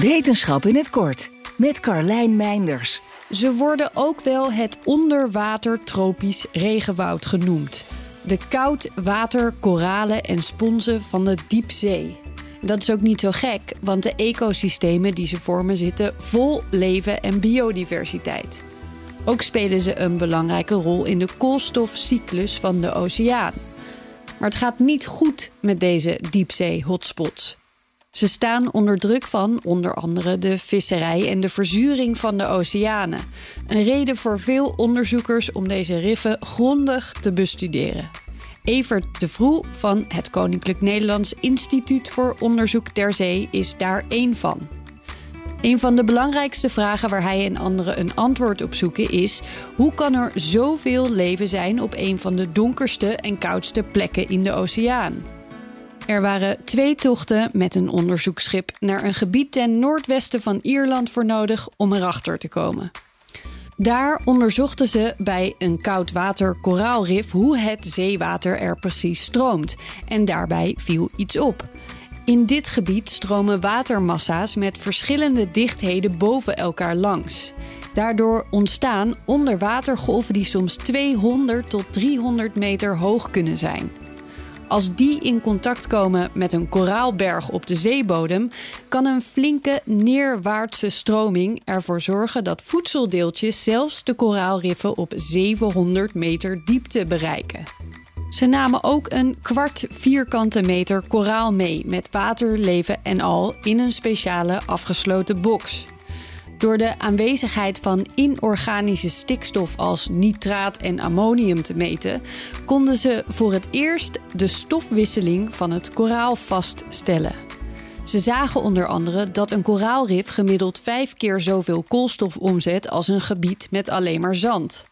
Wetenschap in het kort met Carlijn Meinders. Ze worden ook wel het onderwater tropisch regenwoud genoemd. De koud water, koralen en sponsen van de diepzee. Dat is ook niet zo gek, want de ecosystemen die ze vormen zitten vol leven en biodiversiteit. Ook spelen ze een belangrijke rol in de koolstofcyclus van de oceaan. Maar het gaat niet goed met deze diepzee-hotspots. Ze staan onder druk van onder andere de visserij en de verzuring van de oceanen. Een reden voor veel onderzoekers om deze riffen grondig te bestuderen. Evert de Vroe van het Koninklijk Nederlands Instituut voor Onderzoek ter Zee is daar één van. Een van de belangrijkste vragen waar hij en anderen een antwoord op zoeken is: hoe kan er zoveel leven zijn op een van de donkerste en koudste plekken in de oceaan? Er waren twee tochten met een onderzoeksschip naar een gebied ten noordwesten van Ierland voor nodig om erachter te komen. Daar onderzochten ze bij een koudwater koraalrif hoe het zeewater er precies stroomt. En daarbij viel iets op. In dit gebied stromen watermassa's met verschillende dichtheden boven elkaar langs. Daardoor ontstaan onderwatergolven die soms 200 tot 300 meter hoog kunnen zijn. Als die in contact komen met een koraalberg op de zeebodem, kan een flinke neerwaartse stroming ervoor zorgen dat voedseldeeltjes zelfs de koraalriffen op 700 meter diepte bereiken. Ze namen ook een kwart vierkante meter koraal mee met water, leven en al in een speciale afgesloten box. Door de aanwezigheid van inorganische stikstof als nitraat en ammonium te meten, konden ze voor het eerst de stofwisseling van het koraal vaststellen. Ze zagen onder andere dat een koraalrif gemiddeld vijf keer zoveel koolstof omzet als een gebied met alleen maar zand.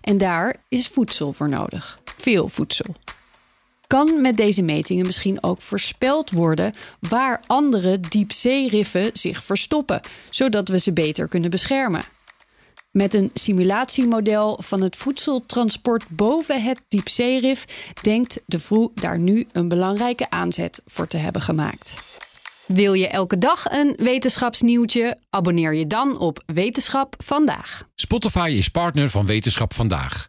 En daar is voedsel voor nodig. Veel voedsel. Kan met deze metingen misschien ook voorspeld worden waar andere diepzeeriffen zich verstoppen, zodat we ze beter kunnen beschermen? Met een simulatiemodel van het voedseltransport boven het diepzeerif denkt de Vroe daar nu een belangrijke aanzet voor te hebben gemaakt. Wil je elke dag een wetenschapsnieuwtje? Abonneer je dan op Wetenschap vandaag. Spotify is partner van Wetenschap vandaag.